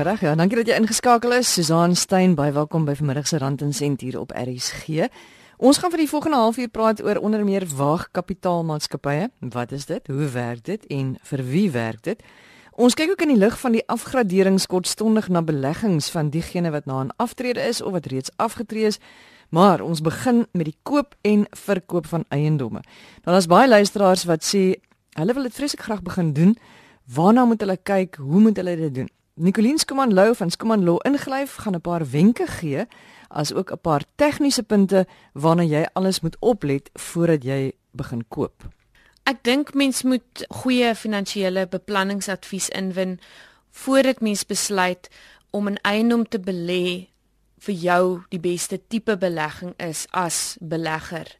Goeiemôre. Ja, dankie dat jy ingeskakel is. Susan Stein, baie welkom by vanmiddag se Rand en Sent hier op RSG. Ons gaan vir die volgende halfuur praat oor onder meer waagkapitaalmaatskappye. Wat is dit? Hoe werk dit en vir wie werk dit? Ons kyk ook in die lig van die afgraderings kortstondig na beleggings van diegene wat na 'n aftrede is of wat reeds afgetree is. Maar ons begin met die koop en verkoop van eiendomme. Nou daar's baie luisteraars wat sê hulle wil dit vreeslik graag begin doen. Waarna moet hulle kyk? Hoe moet hulle dit doen? Nicoline Skuman Lou van Skuman Law ingelyf gaan 'n paar wenke gee as ook 'n paar tegniese punte waarna jy alles moet oplet voordat jy begin koop. Ek dink mens moet goeie finansiële beplanningsadvies inwin voordat mens besluit om 'n eiendom te belê vir jou die beste tipe belegging is as belegger.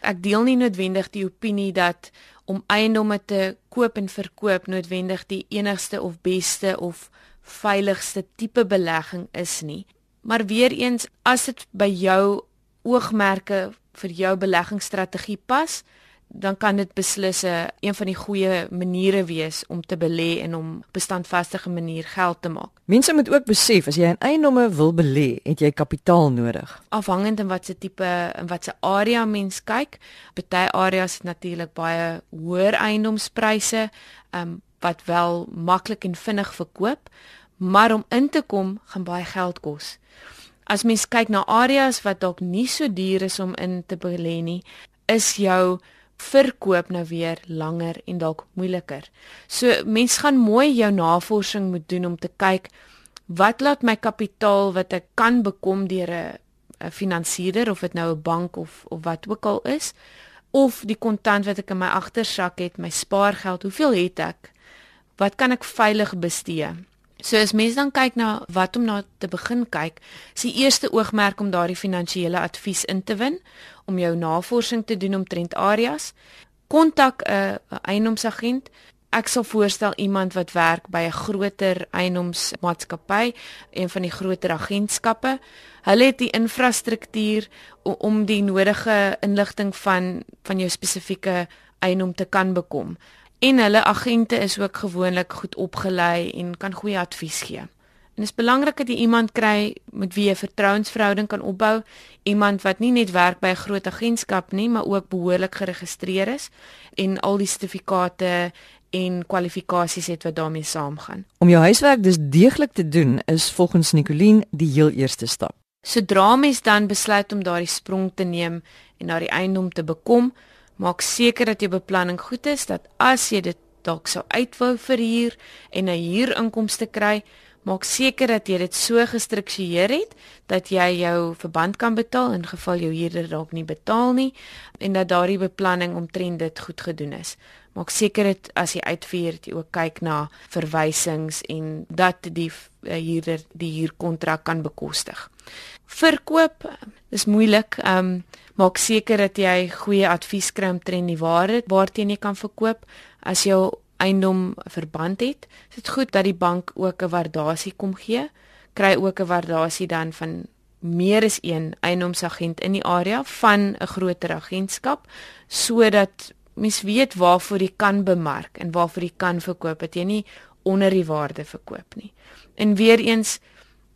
Ek deel nie noodwendig die opinie dat om eiendomme te koop en verkoop noodwendig die enigste of beste of veiligste tipe belegging is nie. Maar weer eens, as dit by jou oogmerke vir jou beleggingsstrategie pas, dan kan dit beslis 'n een van die goeie maniere wees om te belê en om bestandvastige manier geld te maak. Mense moet ook besef as jy in eiendomme wil belê, het jy kapitaal nodig. Afhangend van wat se tipe en wat se area mens kyk, party areas het natuurlik baie hoër eiendomspryse, um, wat wel maklik en vinnig verkoop, maar om in te kom gaan baie geld kos. As mens kyk na areas wat dalk nie so duur is om in te belê nie, is jou verkoop nou weer langer en dalk moeiliker. So mens gaan mooi jou navorsing moet doen om te kyk wat laat my kapitaal wat ek kan bekom deur 'n finansierder of dit nou 'n bank of of wat ook al is of die kontant wat ek in my agtersak het, my spaargeld, hoeveel het ek? Wat kan ek veilig bestee? So as mens dan kyk na wat om na te begin kyk, is die eerste oogmerk om daardie finansiële advies in te win om jou navorsing te doen omtrent areas. Kontak 'n eienoomsagent. Ek sal voorstel iemand wat werk by 'n groter eienoomsmaatskappy, een van die groter agentskappe. Hulle het die infrastruktuur om die nodige inligting van van jou spesifieke eienoom te kan bekom. En hulle agente is ook gewoonlik goed opgelei en kan goeie advies gee. En dit is belangrik dat jy iemand kry met wie jy 'n vertrouensverhouding kan opbou, iemand wat nie net werk by 'n groot agentskap nie, maar ook behoorlik geregistreer is en al die sertifikate en kwalifikasies het wat daarmee saamgaan. Om jou huiswerk dus deeglik te doen is volgens Nicoline die heel eerste stap. Sodra mens dan besluit om daardie sprong te neem en na die eiendom te bekom, maak seker dat jou beplanning goed is dat as jy dit dalk sou uitwou vir huur en 'n huurinkomste kry, maak seker dat jy dit so gestruktureer het dat jy jou verband kan betaal in geval jou huurder dalk nie betaal nie en dat daardie beplanning omtrent dit goed gedoen is. Maak seker dit as jy uitvier jy ook kyk na verwysings en dat die eh, huurder die huurkontrak kan bekostig. Verkoop is moeilik. Ehm um, maak seker dat jy goeie advies kry omtrent die waarde waarteen jy kan verkoop. As jou eiendom verband het, is dit goed dat die bank ook 'n waardasie kom gee. Kry ook 'n waardasie dan van meer as een eiendomsagent in die area van 'n groter agentskap sodat mens weet waarvoor jy kan bemark en waarvoor jy kan verkoop dat jy nie onder die waarde verkoop nie. En weer eens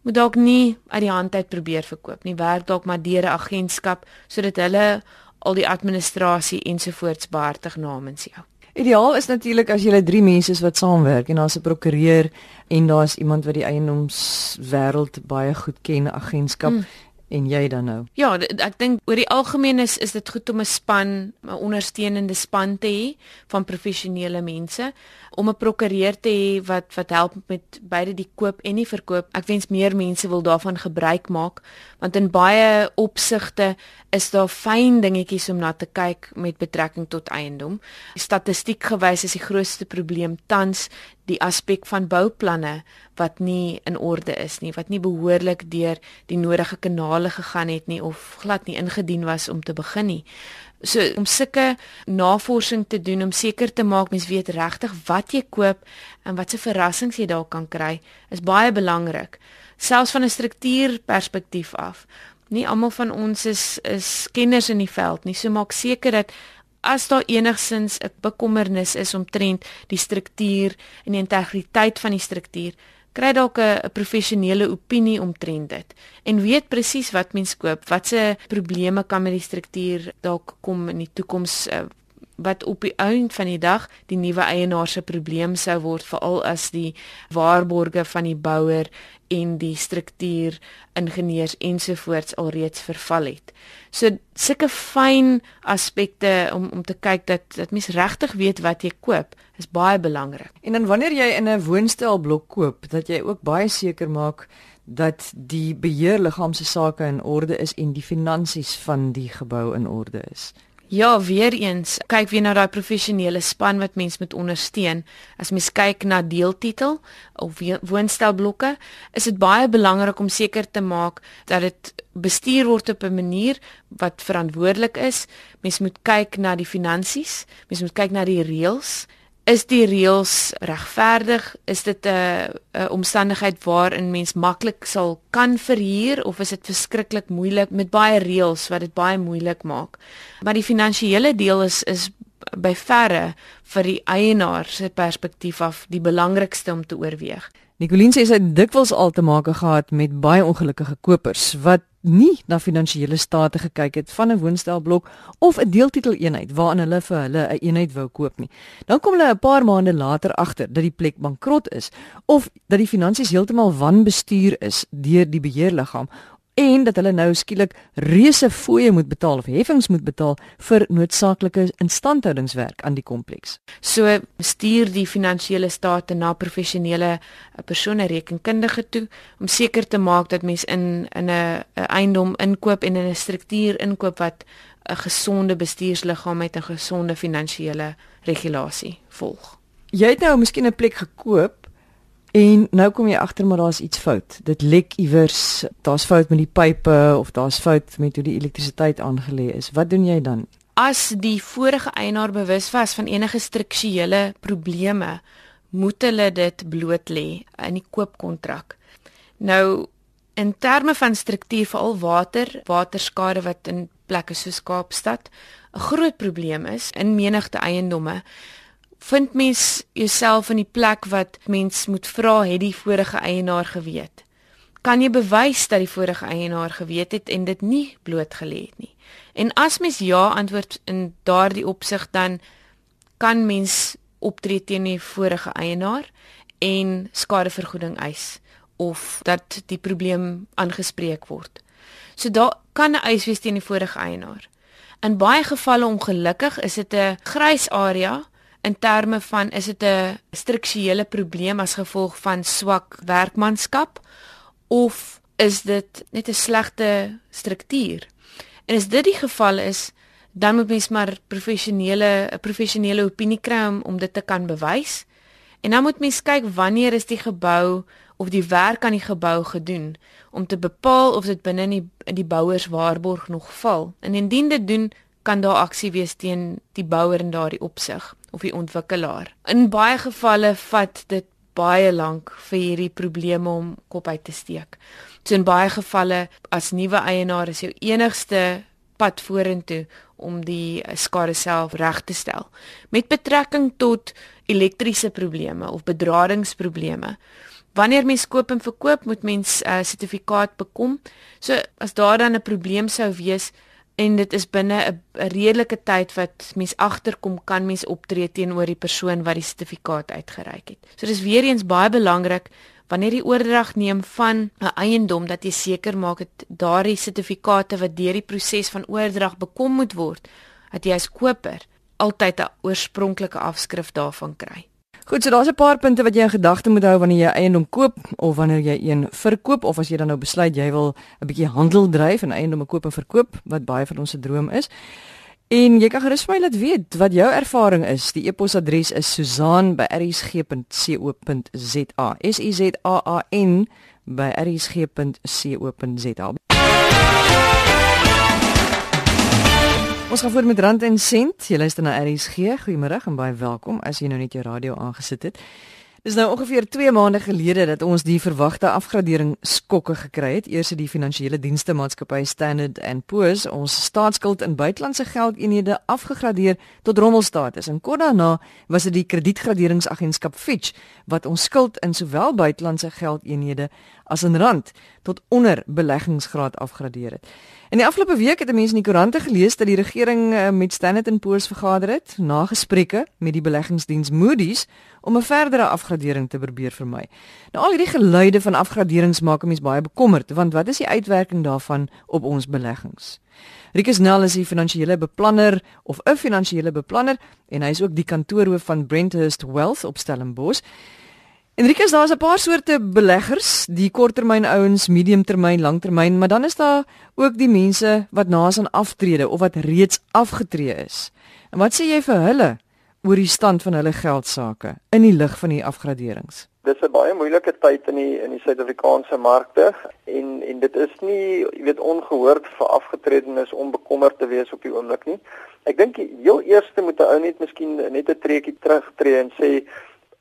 moet dalk nie uit die hand uit probeer verkoop nie. Werk dalk maar deur 'n agentskap sodat hulle al die administrasie ensovoorts behartig namens jou. Ideaal is natuurlik as jy drie mense is wat saamwerk en daar's 'n prokureur en daar's iemand wat die eiendomswêreld baie goed ken, agentskap mm. En jy dan nou. Ja, ek dink oor die algemeen is is dit goed om 'n span, 'n ondersteunende span te hê van professionele mense om 'n prokureur te hê wat wat help met beide die koop en die verkoop. Ek wens meer mense wil daarvan gebruik maak want in baie opsigte is daar fyn dingetjies om na te kyk met betrekking tot eiendom. Statistiek gewys is die grootste probleem tans die aspek van bouplanne wat nie in orde is nie, wat nie behoorlik deur die nodige kanale gegaan het nie of glad nie ingedien was om te begin nie. So om sulke navorsing te doen om seker te maak mens weet regtig wat jy koop en wat se verrassings jy daar kan kry, is baie belangrik. Selfs van 'n struktuurperspektief af. Nie almal van ons is is kenners in die veld nie. So maak seker dat as daar enigsins 'n bekommernis is omtrent die struktuur en die integriteit van die struktuur, kry dalk 'n professionele opinie omtrent dit. En weet presies wat mens koop, watse probleme kan met die struktuur dalk kom in die toekoms uh, wat op die einde van die dag die nuwe eienaar se probleem sou word veral as die waarborge van die bouer en die struktuur ingenieurs ensovoorts alreeds verval het. So sulke fyn aspekte om om te kyk dat dat mens regtig weet wat jy koop is baie belangrik. En dan wanneer jy in 'n woonstelblok koop, dat jy ook baie seker maak dat die beheerliggaam se sake in orde is en die finansies van die gebou in orde is. Ja, weer eens, kyk weer na daai professionele span wat mens moet ondersteun. As mens kyk na deeltitel of woonstelblokke, is dit baie belangrik om seker te maak dat dit bestuur word op 'n manier wat verantwoordelik is. Mens moet kyk na die finansies, mens moet kyk na die reëls is die reëls regverdig? Is dit 'n 'n omstandigheid waarin mens maklik sal kan verhuur of is dit verskriklik moeilik met baie reëls wat dit baie moeilik maak? Maar die finansiële deel is is by verre vir die eienaar se perspektief af die belangrikste om te oorweeg. Nicoline sê sy het dikwels al te maak gehad met baie ongelukkige kopers wat nie na finansiële state gekyk het van 'n woonstelblok of 'n deeltitel eenheid waarin hulle vir hulle 'n eenheid wou koop nie. Dan kom hulle 'n paar maande later agter dat die plek bankrot is of dat die finansies heeltemal wanbestuur is deur die beheerliggaam en dat hulle nou skielik reuse fooie moet betaal of heffings moet betaal vir noodsaaklike instandhoudingswerk aan die kompleks. So stuur die finansiële state na professionele eh, persone rekenkundige toe om seker te maak dat mens in in 'n eiendom inkoop en in 'n struktuur inkoop wat 'n gesonde bestuursliggaam met 'n gesonde finansiële regulasie volg. Jy het nou miskien 'n plek gekoop En nou kom jy agter maar daar's iets fout. Dit lek iewers, daar's fout met die pipe of daar's fout met hoe die elektrisiteit aangelê is. Wat doen jy dan? As die vorige eienaar bewus was van enige strukturele probleme, moet hulle dit bloot lê in die koopkontrak. Nou in terme van struktuur veral water, waterskade wat in plekke soos Kaapstad 'n groot probleem is in menigte eiendomme vind mens jouself in die plek wat mens moet vra het die vorige eienaar geweet? Kan jy bewys dat die vorige eienaar geweet het en dit nie blootgelê het nie? En as mens ja antwoord in daardie opsig dan kan mens optree teen die vorige eienaar en skadevergoeding eis of dat die probleem aangespreek word. So daar kan 'n eis wees teen die vorige eienaar. In baie gevalle ongelukkig is dit 'n grys area in terme van is dit 'n strukturele probleem as gevolg van swak werkmanskap of is dit net 'n slegte struktuur? En as dit die geval is, dan moet mens maar professionele 'n professionele opinie kry om, om dit te kan bewys. En dan moet mens kyk wanneer is die gebou of die werk aan die gebou gedoen om te bepaal of dit binne in die in die bouerswaarborg nog val. En indien dit doen, kan daar aksie wees teen die bouer in daardie opsig of die ontwikkelaar. In baie gevalle vat dit baie lank vir hierdie probleme om kop uit te steek. So in baie gevalle as nuwe eienaar is jou enigste pad vorentoe om die skade self reg te stel. Met betrekking tot elektriese probleme of bedradingsprobleme. Wanneer mens koop en verkoop, moet mens 'n uh, sertifikaat bekom. So as daar dan 'n probleem sou wees, en dit is binne 'n redelike tyd wat mens agterkom kan mens optree teenoor die persoon wat die sertifikaat uitgereik het. So dis weer eens baie belangrik wanneer jy oordrag neem van 'n eiendom dat jy seker maak dat daardie sertifikate wat deur die proses van oordrag bekom moet word, dat jy as koper altyd 'n oorspronklike afskrif daarvan kry. Goed, so daar's 'n paar punte wat jy in gedagte moet hou wanneer jy eiendom koop of wanneer jy een verkoop of as jy dan nou besluit jy wil 'n bietjie handel dryf en eiendom koop en verkoop wat baie van ons se droom is. En jy kan gerus vir my laat weet wat jou ervaring is. Die e-posadres is susaan@rsg.co.za. S U Z A A N by rsg.co.za. Ons gaan voort met Rand en Sent. Jy luister na RSG. Goeiemôre en baie welkom as jy nou net jou radio aangesit het. Dis nou ongeveer 2 maande gelede dat ons die verwagte afgradering skokke gekry het. Eers het die finansiële dienste maatskappy Standard & Poor's ons staatsskuld in buitelandse geldeenhede afgegradeer tot rommelstatus. En kort daarna was dit die kredietgraderingsagentskap Fitch wat ons skuld in sowel buitelandse geldeenhede as in rand tot onder beleggingsgraad afgradeer het. In die afgelope week het mense in die koerante gelees dat die regering eh, met Standard & Poor's vergader het na gesprekke met die beleggingsdiens Moody's om 'n verdere afgradering te probeer vermy. Nou al hierdie geluide van afgraderings maak mense baie bekommerd want wat is die uitwerking daarvan op ons beleggings? Rikus Nel is 'n finansiële beplanner of 'n finansiële beplanner en hy is ook die kantoorhoof van Brenthurst Wealth op Stellenbosch. Enrique, daar's 'n paar soorte beleggers, die korttermyn ouens, mediumtermyn, langtermyn, maar dan is daar ook die mense wat naas aan aftrede of wat reeds afgetree is. En wat sê jy vir hulle oor die stand van hulle geldsaake in die lig van die afgraderings? Dis 'n baie moeilike tyd in die in die Suid-Afrikaanse markte en en dit is nie, jy weet, ongehoord vir afgetredenes om bekommerd te wees op die oomblik nie. Ek dink heel eerste moet 'n ou net miskien net 'n treukie terugtreë en sê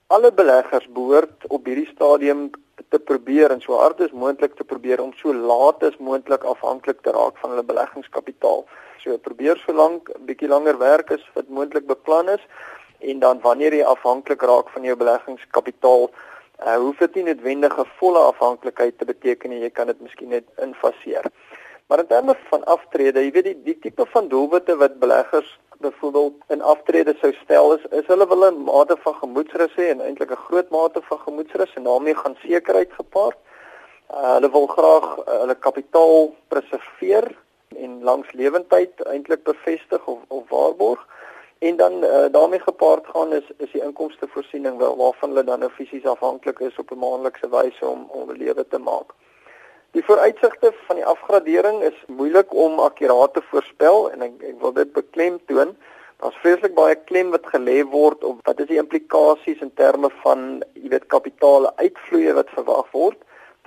alle beleggers behoort op hierdie stadium te probeer en so hard as moontlik te probeer om so laat as moontlik afhanklik te raak van hulle beleggingskapitaal. So probeer so lank 'n bietjie langer werk as wat moontlik beplan is en dan wanneer jy afhanklik raak van jou beleggingskapitaal, uh, hoef dit nie noodwendige volle afhanklikheid te beteken nie, jy kan dit miskien net infaseer. Maar in terme van aftrede, jy weet die die tipe van doelwitte wat beleggers byvoorbeeld in aftrede sou stel is is hulle wil 'n mate van gemoedsrus hê en eintlik 'n groot mate van gemoedsrus en daarmee gaan sekerheid gepaard. Uh, hulle wil graag uh, hulle kapitaal preserveer en langs lewendheid eintlik bevestig of of waarborg en dan uh, daarmee gepaard gaan is is die inkomste voorsiening wel waarvan hulle dan nou fisies afhanklik is op 'n maandelikse wyse om om lewe te maak. Die vooruitsigte van die afgradering is moeilik om akkuraat te voorspel en ek, ek wil dit beklemtoon. Daar's vreeslik baie klem wat gelê word op wat is die implikasies in terme van, jy weet, kapitale uitvloeye wat verwag word.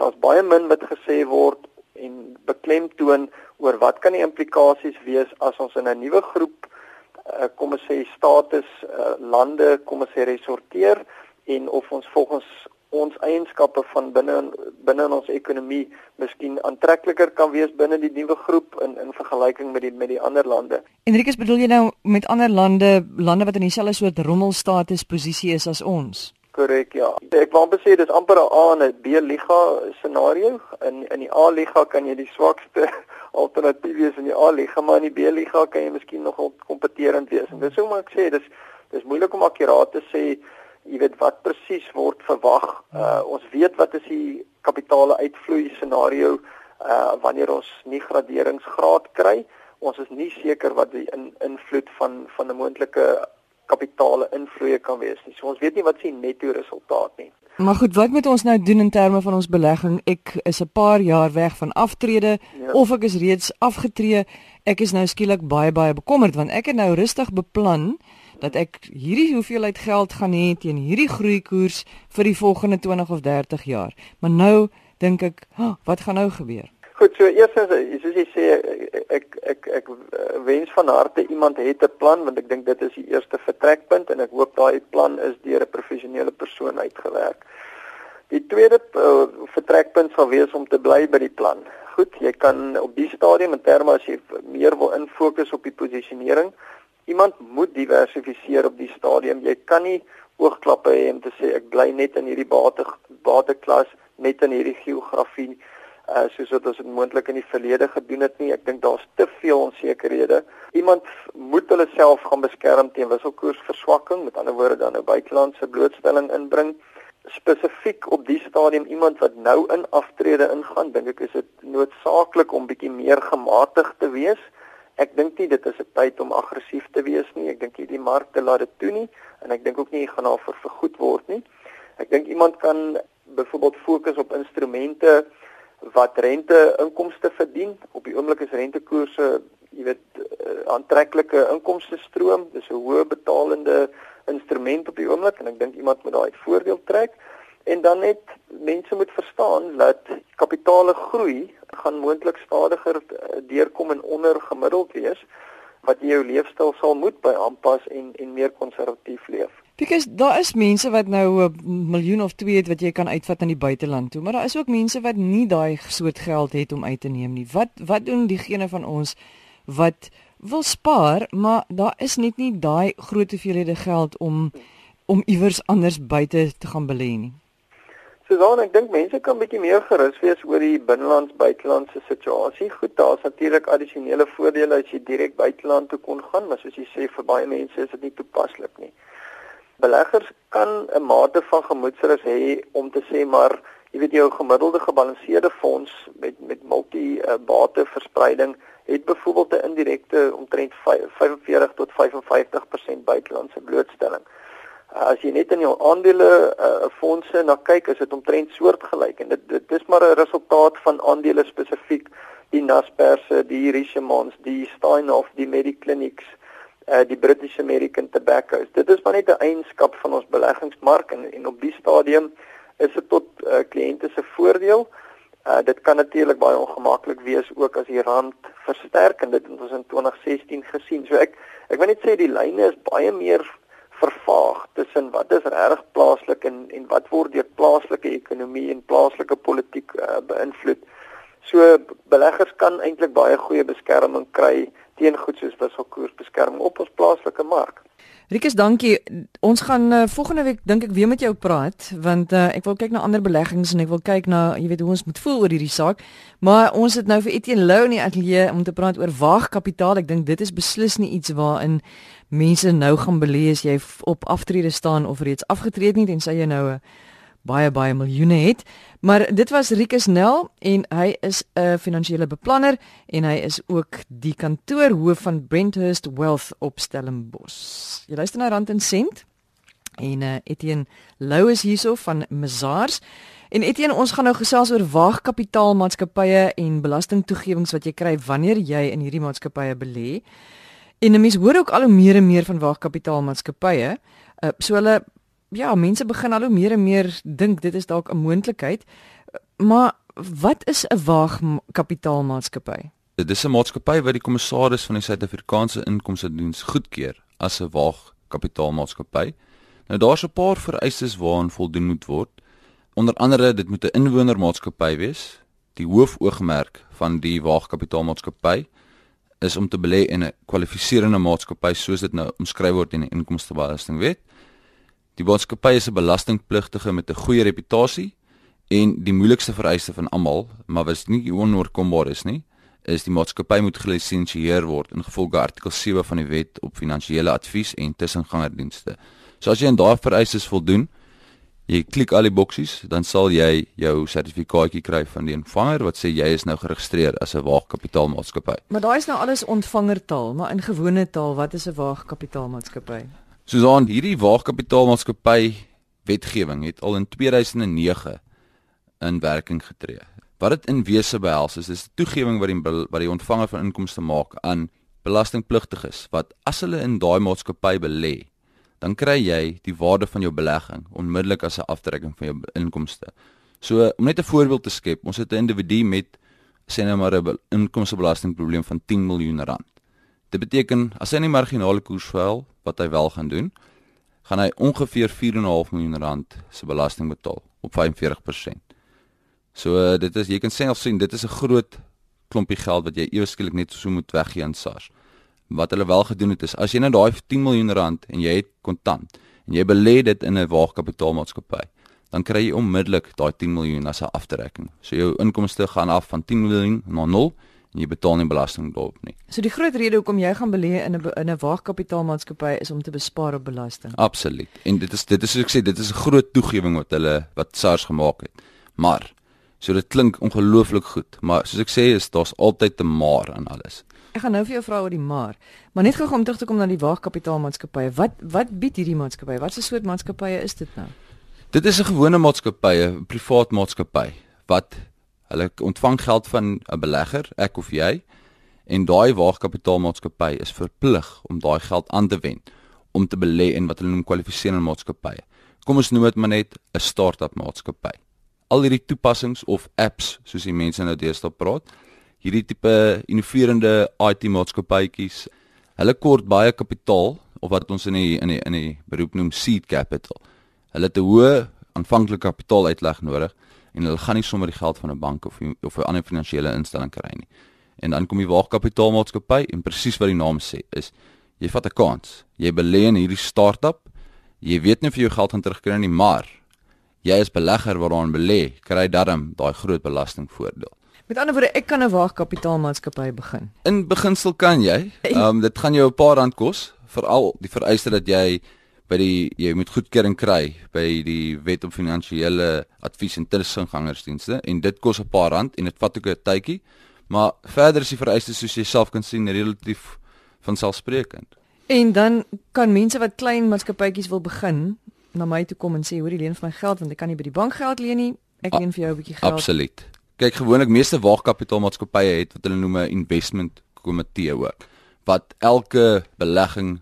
Daar's baie min wat gesê word en beklemtoon oor wat kan die implikasies wees as ons in 'n nuwe groep uh, kom ons sê status uh, lande kom ons sê resorteer en of ons volgens ons eienskappe van binne binne in ons ekonomie miskien aantrekliker kan wees binne die nuwe groep in in vergelyking met die met die ander lande. Enrique, bedoel jy nou met ander lande, lande wat in dieselfde soort rommelstatus posisie is as ons? Korrek, ja. Ek wou amper sê dis amper 'n A en 'n B liga scenario. In in die A liga kan jy die swakste alternatief wees in die A liga, maar in die B liga kan jy miskien nogal kompeterend wees. En dis hoe maar ek sê, dis dis moeilik om akkuraat te sê jy weet wat presies word verwag. Uh ons weet wat is die kapitale uitvloei scenario uh wanneer ons nie graderingsgraad kry. Ons is nie seker wat die in, invloed van van 'n moontlike kapitale invloeye kan wees nie. So ons weet nie wat se netto resultaat nie. Maar goed, wat moet ons nou doen in terme van ons belegging? Ek is 'n paar jaar weg van aftrede ja. of ek is reeds afgetree. Ek is nou skielik baie baie bekommerd want ek het nou rustig beplan dat ek hierdie hoeveelheid geld gaan hê teen hierdie groeikoers vir die volgende 20 of 30 jaar. Maar nou dink ek, oh, wat gaan nou gebeur? Goed, so eerstens soos jy sê ek ek ek, ek wens van harte iemand het 'n plan want ek dink dit is die eerste vertrekpunt en ek hoop daai plan is deur 'n professionele persoon uitgewerk. Die tweede uh, vertrekpunt sal wees om te bly by die plan. Goed, jy kan op die stadium in terme as jy meer wil infokus op die posisionering, iemand moet diversifiseer op die stadium. Jy kan nie oogklappe hê om te sê ek bly net in hierdie bate bateklas, net in hierdie geografie uh soos wat ons dit moontlik in die verlede gedoen het nie. Ek dink daar's te veel onsekerhede. Iemand moet hulle self gaan beskerm teen wisselkoersverswakking, met ander woorde dan 'n buitelandse blootstelling inbring. Spesifiek op die stadium iemand wat nou in aftrede ingaan, dink ek is dit noodsaaklik om bietjie meer gematig te wees Ek dink nie dit is 'n tyd om aggressief te wees nie. Ek dink hierdie markte laat dit toe nie en ek dink ook nie gaan daarvoor vergoed word nie. Ek dink iemand kan byvoorbeeld fokus op instrumente wat rente inkomste verdien. Op die oomblik is rentekoerse, jy weet, eh, aantreklike inkomste stroom. Dis 'n hoë betalende instrument op die oomblik en ek dink iemand moet daai voordeel trek en dan net mense moet verstaan dat kapitale groei gaan moontlik stadiger eh, deurkom en onder gemiddeld wees wat jou leefstyl sal moet by aanpas en en meer konservatief leef. Because daar is mense wat nou 'n miljoen of 2 het wat jy kan uitvat aan die buiteland toe, maar daar is ook mense wat nie daai soort geld het om uit te neem nie. Wat wat doen diegene van ons wat wil spaar, maar daar is net nie daai groot hoeveelhede geld om om iewers anders buite te gaan belê nie. Susan, ek dink mense kan bietjie meer gerus wees oor die binnelands buitelandse situasie. Goed, daar's natuurlik addisionele voordele as jy direk buiteland toe kon gaan, maar soos jy sê vir baie mense is dit nie toepaslik nie. Beleggers kan 'n mate van gemoedsrus hê om te sê maar jy weet jou gemiddelde gebalanseerde fonds met met multi uh, bate verspreiding het byvoorbeeld 'n indirekte omtrent 45 tot 55% buitelandse blootstelling. As jy net in jou aandele uh, fondse na kyk, is dit omtrent soortgelyk en dit dit is maar 'n resultaat van aandele spesifiek die Naspers, die Richemont, die Steinhoff, die Mediclinics, uh, die British American Tobacco. Dit is maar net 'n eienskap van ons beleggingsmark en en op die stadium is dit tot uh, kliënte se voordeel. Uh, dit kan natuurlik baie ongemaklik wees ook as die rand versterk en dit het ons in 2016 gesien. So ek ek wil net sê die lyne is baie meer vervaag tussen wat is reg plaaslik en en wat word deur plaaslike ekonomie en plaaslike politiek uh, beïnvloed. So beleggers kan eintlik baie goeie beskerming kry teen goed soos wisselkoersbeskerming op ons plaaslike mark. Rikus, dankie. Ons gaan uh, volgende week dink ek weer met jou praat want uh, ek wil kyk na ander beleggings en ek wil kyk na jy weet hoe ons moet voel oor hierdie saak. Maar ons het nou vir Etienne Lou in die ateljee om te praat oor waagkapitaal. Ek dink dit is beslis nie iets waarin mense nou gaan belê as jy op aftrede staan of reeds afgetree het nie en sê jy nou 'n uh, baie baie miljoene het. Maar dit was Rikus Nel en hy is 'n finansiële beplanner en hy is ook die kantoorhoof van Brenthurst Wealth op Stellenbosch. Jy luister na Rand en Sent en uh, Etienne Lou is hierso van Mazars. En Etienne, ons gaan nou gesels oor waagkapitaalmaatskappye en belastingtoegewings wat jy kry wanneer jy in hierdie maatskappye belê. En 'n mens hoor ook al hoe meer en meer van waagkapitaalmaatskappye. Uh, so hulle ja, mense begin al hoe meer en meer dink dit is dalk 'n moontlikheid. Maar wat is 'n waagkapitaalmaatskappy? Dit is 'n maatskappy wat die kommissaris van die Suid-Afrikaanse Inkomste Diens goedkeur as 'n waagkapitaalmaatskappy. Nou daar's 'n paar vereistes waaraan voldoen moet word. Onder andere dit moet 'n inwonermaatskappy wees. Die hoofoogmerk van die waagkapitaalmaatskappy is om te belê in 'n kwalifiserende maatskappy soos dit nou omskryf word in die inkomstebelastingwet. Die maatskappy is 'n belastingpligtige met 'n goeie reputasie en die moeilikste vereiste van almal, maar wat nie onoorkombaar is nie, is die maatskappy moet gelisensieer word in gevolge artikel 7 van die Wet op Finansiële Advies en Tussengangerdienste. So as jy aan daai vereistes voldoen, jy klik al die boksies, dan sal jy jou sertifikaatjie kry van die ontvanger wat sê jy is nou geregistreer as 'n waagkapitaalmaatskappy. Maar daai is nou alles ontvangertaal, maar in gewone taal, wat is 'n waagkapitaalmaatskappy? Susan, hierdie waagkapitaalmaatskappy wetgewing het al in 2009 in werking getree. Wat dit in wese behels is, is 'n toegewing wat die wat die ontvanger van inkomste maak aan belastingpligtiges wat as hulle in daai maatskappy belê, dan kry jy die waarde van jou belegging onmiddellik as 'n aftrekking van jou inkomste. So om net 'n voorbeeld te skep, ons het 'n individu met sê nou maar 'n inkomstebelastingprobleem van 10 miljoen rand. Dit beteken as hy in die marginale koers val wat hy wel gaan doen, gaan hy ongeveer 4.5 miljoen rand se belasting betaal op 45%. So uh, dit is jy kan self sien dit is 'n groot klompie geld wat jy eweskielik net so moet weggee aan SARS. Wat hulle wel gedoen het is as jy nou daai 10 miljoen rand en jy het kontant en jy belê dit in 'n waagkapitaalmaatskappy, dan kry jy onmiddellik daai 10 miljoen as 'n aftrekking. So jou inkomste gaan af van 10 miljoen na 0 en jy betaal nie belasting daarop nie. So die groot rede hoekom jy gaan belê in 'n in 'n waagkapitaalmaatskappy is om te bespaar op belasting. Absoluut. En dit is dit is soos ek sê, dit is 'n groot toegewing wat hulle wat SARS gemaak het. Maar so dit klink ongelooflik goed, maar soos ek sê is daar's altyd 'n maar aan alles. Ek gaan nou vir jou vra oor die maar, maar net gou om terug te kom na die waagkapitaalmaatskappye. Wat wat bied hierdie maatskappye? Wat 'n soort maatskappye is dit nou? Dit is 'n gewone maatskappy, 'n privaat maatskappy wat Hulle ontvang geld van 'n belegger, ek of jy, en daai waagkapitaalmaatskappy is verplig om daai geld aan te wend om te belê in wat hulle noem kwalifiserende maatskappye. Kom ons noem dit maar net 'n start-up maatskappy. Al hierdie toepassings of apps, soos die mense nou deesdae praat, hierdie tipe innoverende IT maatskappytjies, hulle kort baie kapitaal of wat ons in die in die in die beroep noem seed capital. Hulle het 'n hoë aanvanklike kapitaaluitleg nodig en hulle gaan nie sommer die geld van 'n bank of of 'n ander finansiële instelling kry nie. En dan kom die waagkapitaalmaatskappy en presies wat die naam sê is jy vat 'n kans. Jy belê in hierdie start-up. Jy weet nie of jy jou geld gaan terugkry nie, maar jy as belegger wat daarin belê, kry darm daai groot belastingvoordeel. Met ander woorde, ek kan 'n waagkapitaalmaatskappy begin. In beginsel kan jy. Ehm um, dit gaan jou 'n paar rand kos, veral die vereiste dat jy by die jy moet goedkeuring kry by die Wet op Finansiële Advies en Tussengangersdienste en dit kos 'n paar rand en dit vat ook 'n tydjie. Maar verder is die vereistes soos jy self kan sien relatief van selfsprekend. En dan kan mense wat klein maatskappytjies wil begin na my toe kom en sê hoor jy leen vir my geld want ek kan nie by die bank geld leen nie. Ek leen vir jou 'n bietjie geld. Absoluut. Kyk gewoonlik meeste waagkapitaalmaatskappye het wat hulle noem 'n investment komitee ook wat elke belegging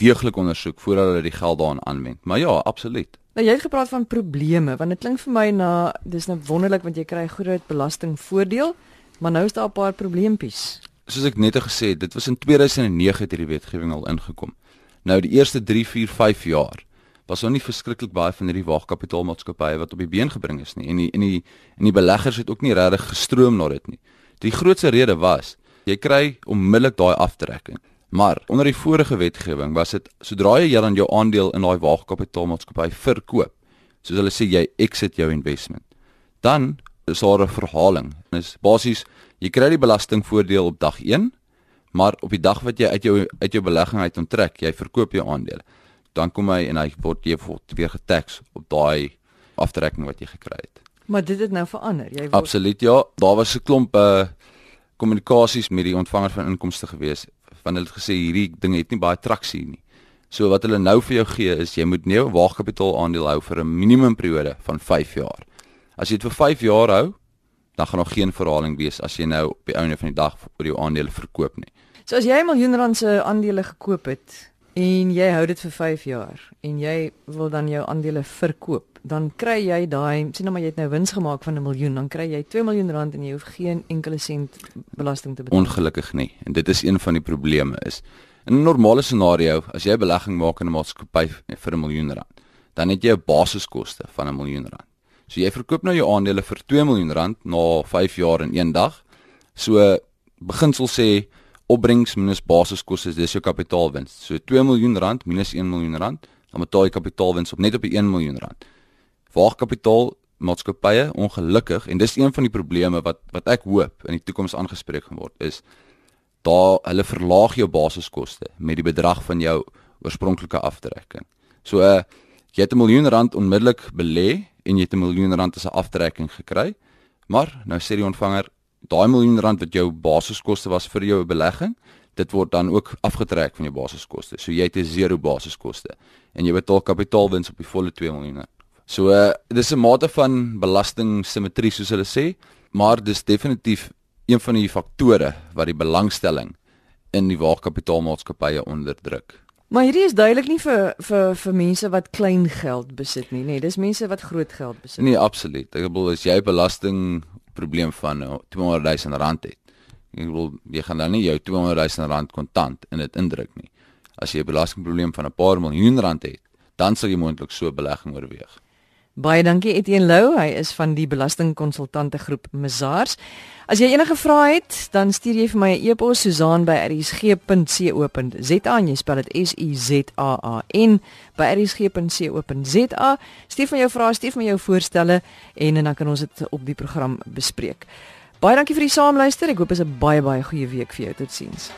deeglik ondersoek voordat hulle die geld daaraan aanwend. Maar ja, absoluut. Nou jy het gepraat van probleme want dit klink vir my na dis nou wonderlik want jy kry groot belastingvoordeel, maar nou is daar 'n paar probleempies. Soos ek net gesê het, dit was in 2009 het hierdie wetgewing al ingekom. Nou die eerste 3, 4, 5 jaar was nog nie verskriklik baie van hierdie waagkapitaalmaatskappye wat op die been gebring is nie en die en die en die beleggers het ook nie regtig gestroom na dit nie. Die grootste rede was jy kry onmiddellik daai aftrekking. Maar onder die vorige wetgewing was dit sodra jy dan jou aandeel in daai waagkapitaalmaatskappy verkoop, soos hulle sê jy exit jou investment, dan is daar 'n verhaling. Dit is basies jy kry die belastingvoordeel op dag 1, maar op die dag wat jy uit jou uit jou belegging uit onttrek, jy verkoop jou aandele, dan kom hy en hy word jy word weer getax op daai aftrekking wat jy gekry het. Maar dit het nou verander. Jy word Absoluut ja, daar was 'n klomp uh kommunikasies met die ontvanger van inkomste gewees want hulle het gesê hierdie ding het nie baie traksie nie. So wat hulle nou vir jou gee is jy moet nie 'n waagkapitaal aandeel hou vir 'n minimum periode van 5 jaar. As jy dit vir 5 jaar hou, dan gaan nog geen verhaling wees as jy nou op die einde van die dag oor jou aandele verkoop nie. So as jy 'n miljoen rand se aandele gekoop het en jy hou dit vir 5 jaar en jy wil dan jou aandele verkoop, dan kry jy daai sien nou maar jy het nou wins gemaak van 'n miljoen, dan kry jy 2 miljoen rand en jy hoef geen enkele sent belasting te betaal. Ongelukkig nie. En dit is een van die probleme is in 'n normale scenario, as jy belegging maak in 'n maatskappy vir 'n miljoen rand, dan het jy 'n basiskoste van 'n miljoen rand. So jy verkoop nou jou aandele vir 2 miljoen rand na 5 jaar en 1 dag. So beginsel sê opbrengs minus basiskoste, dis jou kapitaalwins. So 2 miljoen rand minus 1 miljoen rand, dan betaal jy kapitaalwins op net op die 1 miljoen rand waagkapitaal maatskappye ongelukkig en dis een van die probleme wat wat ek hoop in die toekoms aangespreek gaan word is daar hulle verlaag jou basiskoste met die bedrag van jou oorspronklike aftrekking. So uh, jy het 'n miljoen rand onmiddellik belê en jy het 'n miljoen rand as 'n aftrekking gekry. Maar nou sê die ontvanger daai miljoen rand wat jou basiskoste was vir jou belegging, dit word dan ook afgetrek van jou basiskoste. So jy het 'n zero basiskoste en jy betaal kapitaalwins op die volle 2 miljoen. So uh, dis 'n mate van belastingsimmetrie soos hulle sê, maar dis definitief een van die faktore wat die belangstelling in die waagkapitaalmaatskappye onderdruk. Maar hierdie is duidelik nie vir vir vir mense wat klein geld besit nie, nê. Nee, dis mense wat groot geld besit. Nee, absoluut. Ek bedoel as jy belasting probleem van 200 000 rand het. Ek bedoel jy gaan dan nie jou 200 000 rand kontant in dit indruk nie. As jy 'n belastingprobleem van 'n paar miljoen rand het, dan sal jy moontlik so 'n belegging oorweeg. Baie dankie Etienne Lou, hy is van die belastingkonsultante groep Mazars. As jy enige vrae het, dan stuur jy vir my 'n e-pos Susan@rsg.co.za en jy spel dit S U Z A A N by rsg.co.za. Stuur van jou vrae, stuur van jou voorstelle en, en dan kan ons dit op die program bespreek. Baie dankie vir die saamluister. Ek hoop dit is 'n baie baie goeie week vir jou. Totsiens.